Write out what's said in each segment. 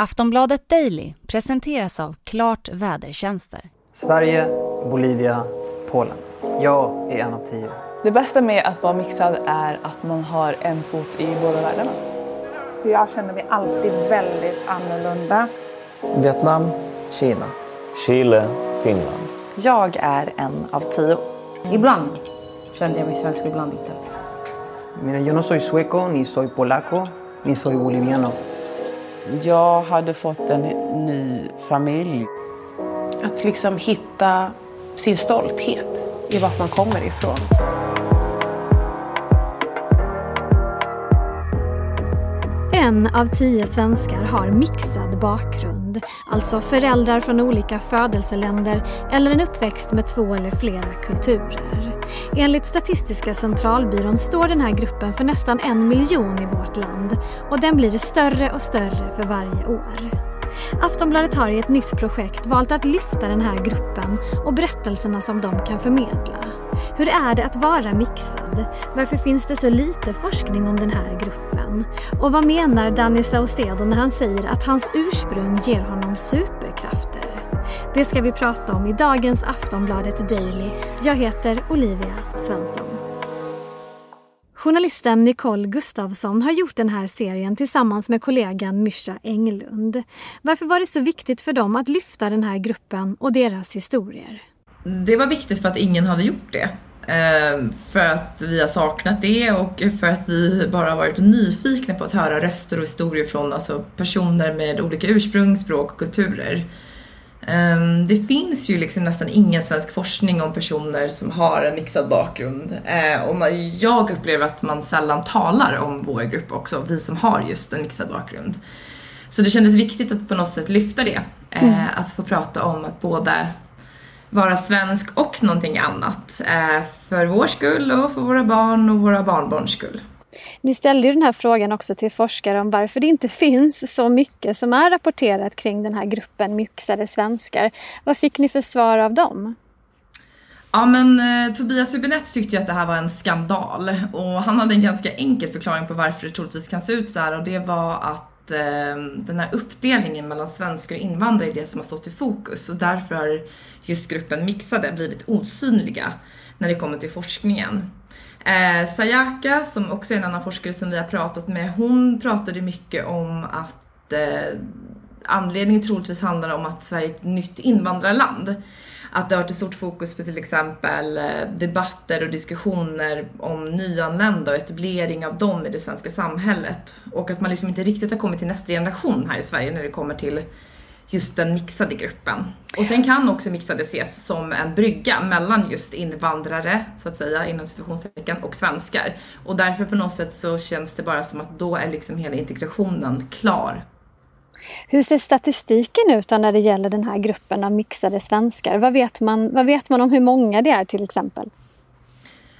Aftonbladet Daily presenteras av Klart Vädertjänster. Sverige, Bolivia, Polen. Jag är en av tio. Det bästa med att vara mixad är att man har en fot i båda världarna. Jag känner mig alltid väldigt annorlunda. Vietnam, Kina. Chile, Finland. Jag är en av tio. Ibland kände jag mig svensk, ibland inte. Mira, yo no soy sueco, ni soy polaco, ni soy boliviano. Jag hade fått en ny familj. Att liksom hitta sin stolthet i vart man kommer ifrån. En av tio svenskar har mixad bakgrund, alltså föräldrar från olika födelseländer eller en uppväxt med två eller flera kulturer. Enligt Statistiska centralbyrån står den här gruppen för nästan en miljon i vårt land och den blir större och större för varje år. Aftonbladet har i ett nytt projekt valt att lyfta den här gruppen och berättelserna som de kan förmedla. Hur är det att vara mixad? Varför finns det så lite forskning om den här gruppen? Och vad menar Danny Saucedo när han säger att hans ursprung ger honom superkrafter? Det ska vi prata om i dagens Aftonbladet Daily. Jag heter Olivia Svensson. Journalisten Nicole Gustavsson har gjort den här serien tillsammans med kollegan Mysha Englund. Varför var det så viktigt för dem att lyfta den här gruppen och deras historier? Det var viktigt för att ingen hade gjort det. Ehm, för att vi har saknat det och för att vi bara har varit nyfikna på att höra röster och historier från alltså, personer med olika ursprung, språk och kulturer. Det finns ju liksom nästan ingen svensk forskning om personer som har en mixad bakgrund. Och jag upplever att man sällan talar om vår grupp också, vi som har just en mixad bakgrund. Så det kändes viktigt att på något sätt lyfta det. Mm. Att få prata om att både vara svensk och någonting annat. För vår skull och för våra barn och våra barnbarns skull. Ni ställde ju den här frågan också till forskare om varför det inte finns så mycket som är rapporterat kring den här gruppen mixade svenskar. Vad fick ni för svar av dem? Ja men eh, Tobias Hübinette tyckte ju att det här var en skandal och han hade en ganska enkel förklaring på varför det troligtvis kan se ut så här och det var att eh, den här uppdelningen mellan svenskar och invandrare är det som har stått i fokus och därför har just gruppen mixade blivit osynliga när det kommer till forskningen. Eh, Sayaka, som också är en annan forskare som vi har pratat med, hon pratade mycket om att eh, anledningen troligtvis handlar om att Sverige är ett nytt invandrarland. Att det har varit ett stort fokus på till exempel eh, debatter och diskussioner om nyanlända och etablering av dem i det svenska samhället. Och att man liksom inte riktigt har kommit till nästa generation här i Sverige när det kommer till just den mixade gruppen. Och sen kan också mixade ses som en brygga mellan just invandrare, så att säga, inom situationstecken, och svenskar. Och därför på något sätt så känns det bara som att då är liksom hela integrationen klar. Hur ser statistiken ut när det gäller den här gruppen av mixade svenskar? Vad vet man, vad vet man om hur många det är till exempel?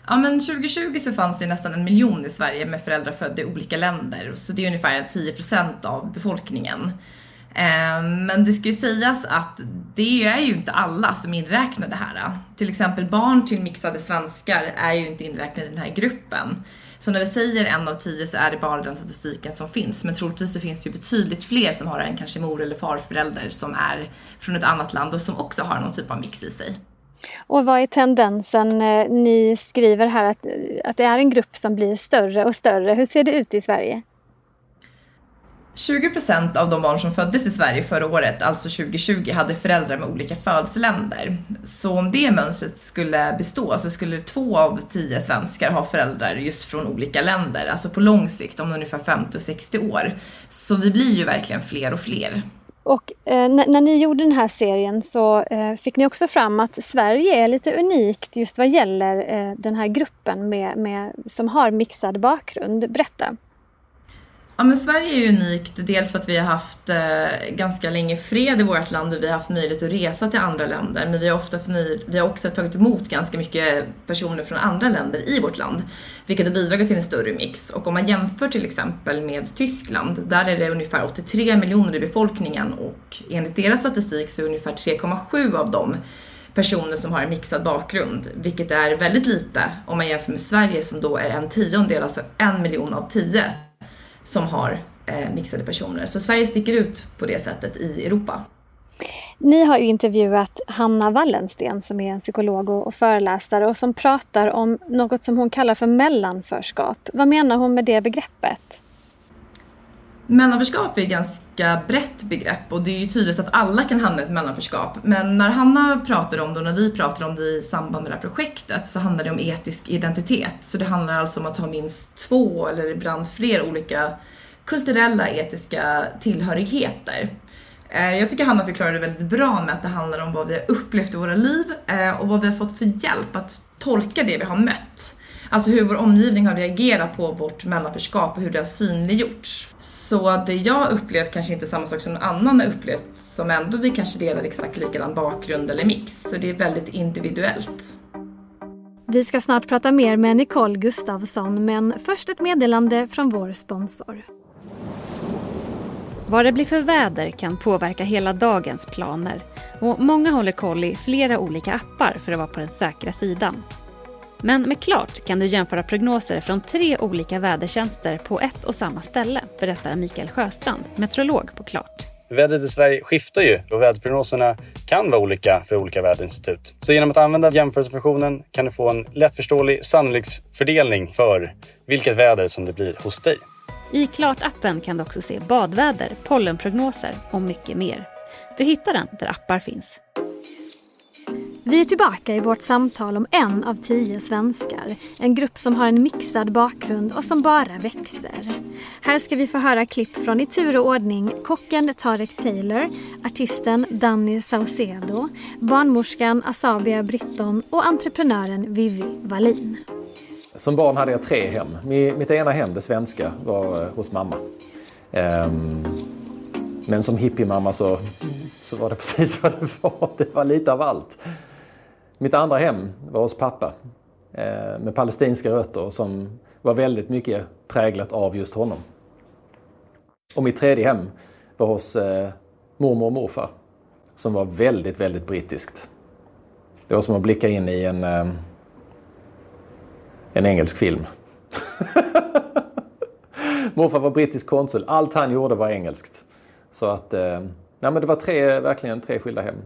Ja men 2020 så fanns det nästan en miljon i Sverige med föräldrar födda i olika länder. Så det är ungefär 10% av befolkningen. Ehm, men det ska ju sägas att det är ju inte alla som är inräknade här. Till exempel barn till mixade svenskar är ju inte inräknade i den här gruppen. Så när vi säger en av tio så är det bara den statistiken som finns. Men troligtvis så finns det ju betydligt fler som har en kanske mor eller farförälder som är från ett annat land och som också har någon typ av mix i sig. Och vad är tendensen? Eh, ni skriver här att, att det är en grupp som blir större och större. Hur ser det ut i Sverige? 20% av de barn som föddes i Sverige förra året, alltså 2020, hade föräldrar med olika födelseländer. Så om det mönstret skulle bestå så skulle två av tio svenskar ha föräldrar just från olika länder, alltså på lång sikt om ungefär 50 och 60 år. Så vi blir ju verkligen fler och fler. Och eh, när, ni gjorde den här serien så eh, fick ni också fram att Sverige är lite unikt just vad gäller eh, den här gruppen med, med, som har mixad bakgrund. Berätta. Ja men Sverige är ju unikt, dels för att vi har haft eh, ganska länge fred i vårt land och vi har haft möjlighet att resa till andra länder. Men vi har, ofta vi har också tagit emot ganska mycket personer från andra länder i vårt land. Vilket har bidragit till en större mix. Och om man jämför till exempel med Tyskland, där är det ungefär 83 miljoner i befolkningen och enligt deras statistik så är ungefär 3,7 av dem personer som har en mixad bakgrund, vilket är väldigt lite om man jämför med Sverige som då är en tiondel, alltså en miljon av tio som har eh, mixade personer. Så Sverige sticker ut på det sättet i Europa. Ni har ju intervjuat Hanna Wallensten som är en psykolog och föreläsare och som pratar om något som hon kallar för mellanförskap. Vad menar hon med det begreppet? Mellanförskap är ett ganska brett begrepp och det är ju tydligt att alla kan hamna i ett mellanförskap. Men när Hanna pratar om det och när vi pratar om det i samband med det här projektet så handlar det om etisk identitet. Så det handlar alltså om att ha minst två eller ibland fler olika kulturella etiska tillhörigheter. Eh, jag tycker Hanna förklarade det väldigt bra med att det handlar om vad vi har upplevt i våra liv eh, och vad vi har fått för hjälp att tolka det vi har mött. Alltså hur vår omgivning har reagerat på vårt mellanförskap och hur det har synliggjorts. Så det jag upplevt kanske inte är samma sak som någon annan har upplevt som ändå vi kanske delar exakt likadan bakgrund eller mix. Så det är väldigt individuellt. Vi ska snart prata mer med Nicole Gustavsson men först ett meddelande från vår sponsor. Vad det blir för väder kan påverka hela dagens planer och många håller koll i flera olika appar för att vara på den säkra sidan. Men med Klart kan du jämföra prognoser från tre olika vädertjänster på ett och samma ställe, berättar Mikael Sjöstrand, meteorolog på Klart. Vädret i Sverige skiftar ju och väderprognoserna kan vara olika för olika väderinstitut. Så genom att använda jämförelsefunktionen kan du få en lättförståelig sannolikhetsfördelning för vilket väder som det blir hos dig. I Klart-appen kan du också se badväder, pollenprognoser och mycket mer. Du hittar den där appar finns. Vi är tillbaka i vårt samtal om en av tio svenskar. En grupp som har en mixad bakgrund och som bara växer. Här ska vi få höra klipp från i tur och ordning kocken Tarek Taylor, artisten Danny Saucedo, barnmorskan Asabia Britton och entreprenören Vivi Wallin. Som barn hade jag tre hem. Mitt ena hem, det svenska, var eh, hos mamma. Ehm, men som hippiemamma så, så var det precis vad det var. Det var lite av allt. Mitt andra hem var hos pappa eh, med palestinska rötter som var väldigt mycket präglat av just honom. Och mitt tredje hem var hos eh, mormor och morfar som var väldigt, väldigt brittiskt. Det var som att blicka in i en, eh, en engelsk film. morfar var brittisk konsul. Allt han gjorde var engelskt. Så att, ja, men det var tre, verkligen tre skilda hem.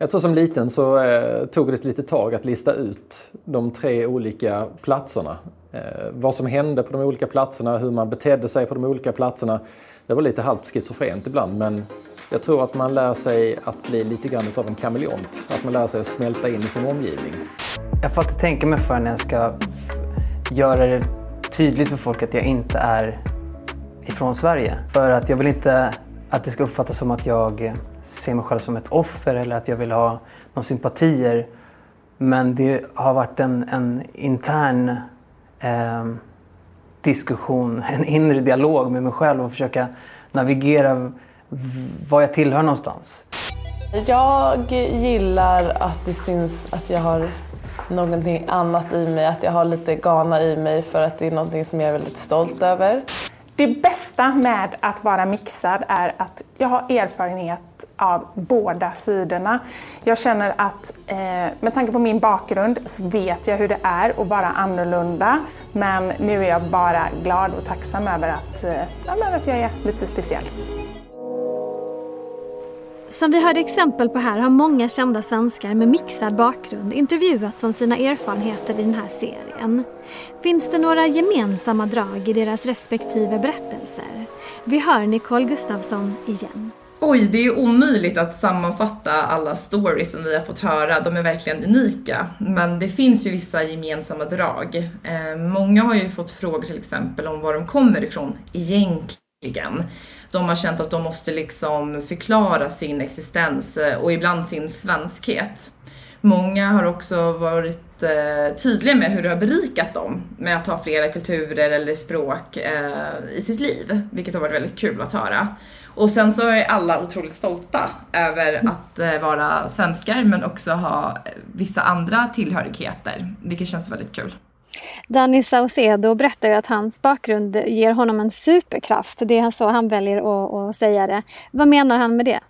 Jag tror som liten så eh, tog det ett litet tag att lista ut de tre olika platserna. Eh, vad som hände på de olika platserna, hur man betedde sig på de olika platserna. Det var lite halvt schizofrent ibland men jag tror att man lär sig att bli lite grann av en kameleont. Att man lär sig att smälta in i sin omgivning. Jag får alltid tänka mig för när jag ska göra det tydligt för folk att jag inte är ifrån Sverige. För att jag vill inte att det ska uppfattas som att jag se mig själv som ett offer eller att jag vill ha några sympatier. Men det har varit en, en intern eh, diskussion, en inre dialog med mig själv och försöka navigera var jag tillhör någonstans. Jag gillar att det finns, att jag har någonting annat i mig, att jag har lite Ghana i mig för att det är någonting som jag är väldigt stolt över. Det bästa med att vara mixad är att jag har erfarenhet av båda sidorna. Jag känner att eh, med tanke på min bakgrund så vet jag hur det är att vara annorlunda. Men nu är jag bara glad och tacksam över att, eh, ja, att jag är lite speciell. Som vi hörde exempel på här har många kända svenskar med mixad bakgrund intervjuats om sina erfarenheter i den här serien. Finns det några gemensamma drag i deras respektive berättelser? Vi hör Nicole Gustafsson igen. Oj, det är omöjligt att sammanfatta alla stories som vi har fått höra. De är verkligen unika. Men det finns ju vissa gemensamma drag. Eh, många har ju fått frågor till exempel om var de kommer ifrån egentligen. De har känt att de måste liksom förklara sin existens eh, och ibland sin svenskhet. Många har också varit eh, tydliga med hur det har berikat dem med att ha flera kulturer eller språk eh, i sitt liv, vilket har varit väldigt kul att höra. Och sen så är alla otroligt stolta över att eh, vara svenskar men också ha vissa andra tillhörigheter, vilket känns väldigt kul. Danny Saucedo berättar ju att hans bakgrund ger honom en superkraft. Det är så han väljer att, att säga det. Vad menar han med det?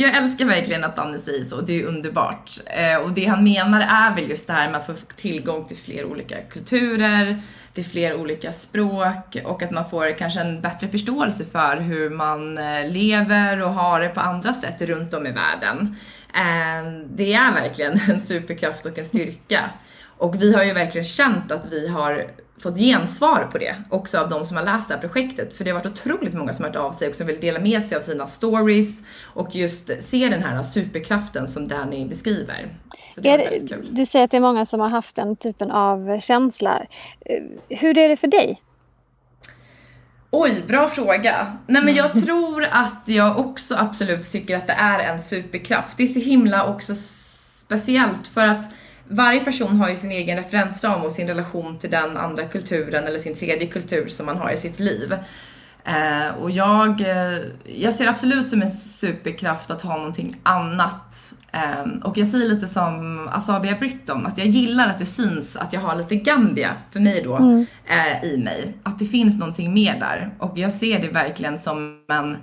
Jag älskar verkligen att Danny säger så, det är underbart. Eh, och det han menar är väl just det här med att få tillgång till fler olika kulturer, till fler olika språk och att man får kanske en bättre förståelse för hur man eh, lever och har det på andra sätt runt om i världen. Eh, det är verkligen en superkraft och en styrka. Och vi har ju verkligen känt att vi har fått gensvar på det också av de som har läst det här projektet. För det har varit otroligt många som har hört av sig och som vill dela med sig av sina stories och just se den här superkraften som Danny beskriver. Så det är, du säger att det är många som har haft den typen av känsla. Hur är det för dig? Oj, bra fråga. Nej men jag tror att jag också absolut tycker att det är en superkraft. Det är så himla också speciellt för att varje person har ju sin egen referensram och sin relation till den andra kulturen eller sin tredje kultur som man har i sitt liv. Eh, och jag, eh, jag ser absolut som en superkraft att ha någonting annat. Eh, och jag säger lite som Asabia Britton, att jag gillar att det syns att jag har lite Gambia, för mig då, mm. Eh, i mig. Att det finns någonting mer där. Och jag ser det verkligen som en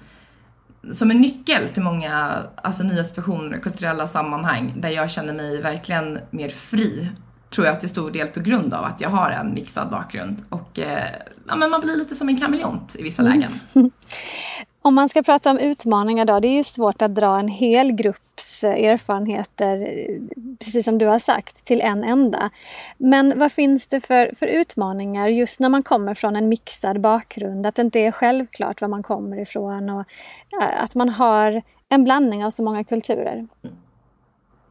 som en nyckel till många alltså, nya situationer, kulturella sammanhang där jag känner mig verkligen mer fri. Tror jag till stor del på grund av att jag har en mixad bakgrund och eh, ja, men man blir lite som en kameleont i vissa mm. Om man ska prata om utmaningar då, det är ju svårt att dra en hel grupps eh, erfarenheter, eh, precis som du har sagt, till en enda. Men vad finns det för, för utmaningar just när man kommer från en mixad bakgrund? Att det inte är självklart var man kommer ifrån och eh, att man har en blandning av så många kulturer.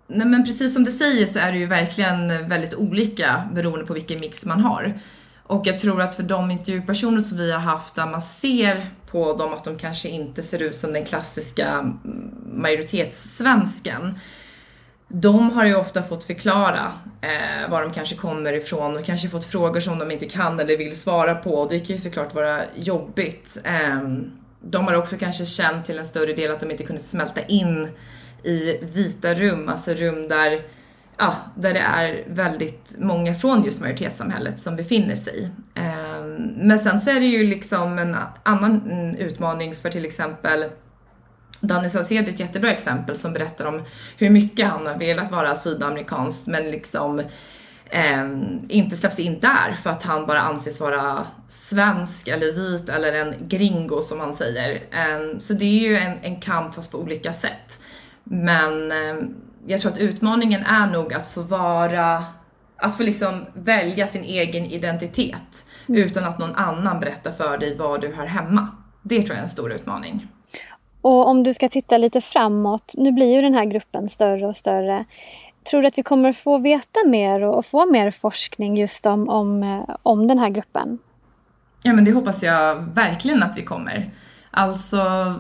Nej men precis som du säger så är det ju verkligen väldigt olika beroende på vilken mix man har. Och jag tror att för de intervjupersoner som vi har haft där man ser på dem att de kanske inte ser ut som den klassiska majoritetssvensken. De har ju ofta fått förklara eh, var de kanske kommer ifrån och kanske fått frågor som de inte kan eller vill svara på. Och det kan ju såklart vara jobbigt. Eh, de har också kanske känt till en större del att de inte kunnat smälta in i vita rum, alltså rum där ja, där det är väldigt många från just majoritetssamhället som befinner sig. Eh, men sen så är det ju liksom en annan mm, utmaning för till exempel Danny Saucedo är ett jättebra exempel som berättar om hur mycket han har velat vara sydamerikansk men liksom eh, inte släpps in där för att han bara anses vara svensk eller vit eller en gringo som han säger. Eh, så det är ju en, en kamp fast på olika sätt. Men eh, jag tror att utmaningen är nog att få vara, att få liksom välja sin egen identitet mm. utan att någon annan berättar för dig var du hör hemma. Det tror jag är en stor utmaning. Och om du ska titta lite framåt, nu blir ju den här gruppen större och större. Tror du att vi kommer få veta mer och få mer forskning just om, om, eh, om den här gruppen? Ja men det hoppas jag verkligen att vi kommer. Alltså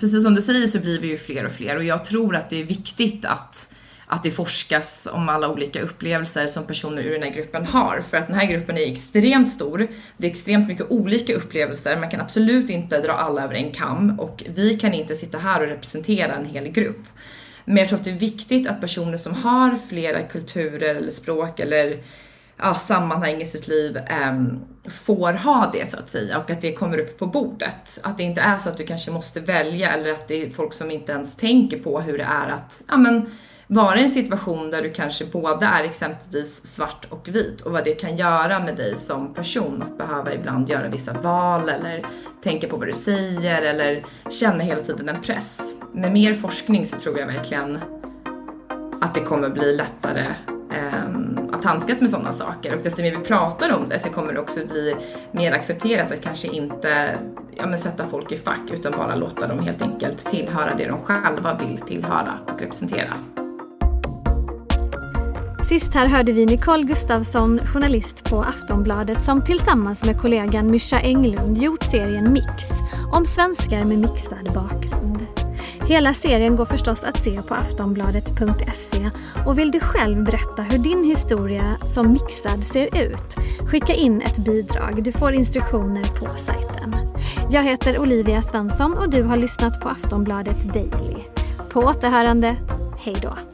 precis som du säger så blir vi ju fler och fler och jag tror att det är viktigt att att det forskas om alla olika upplevelser som personer ur den här gruppen har. För att den här gruppen är extremt stor. Det är extremt mycket olika upplevelser. Man kan absolut inte dra alla över en kam och vi kan inte sitta här och representera en hel grupp. Men jag tror att det är viktigt att personer som har flera kulturer eller språk eller ja, sammanhang i sitt liv äm, får ha det så att säga och att det kommer upp på bordet. Att det inte är så att du kanske måste välja eller att det är folk som inte ens tänker på hur det är att ja, men, vara i en situation där du kanske både är exempelvis svart och vit och vad det kan göra med dig som person att behöva ibland göra vissa val eller tänka på vad du säger eller känna hela tiden en press. Med mer forskning så tror jag verkligen att det kommer bli lättare eh, att handskas med sådana saker och desto mer vi pratar om det så kommer det också bli mer accepterat att kanske inte ja, men sätta folk i fack utan bara låta dem helt enkelt tillhöra det de själva vill tillhöra och representera. Sist här hörde vi Nicole Gustafsson, journalist på Aftonbladet som tillsammans med kollegan Mysha Englund gjort serien Mix om svenskar med mixad bakgrund. Hela serien går förstås att se på aftonbladet.se och vill du själv berätta hur din historia som mixad ser ut? Skicka in ett bidrag. Du får instruktioner på sajten. Jag heter Olivia Svensson och du har lyssnat på Aftonbladet Daily. På återhörande, hej då.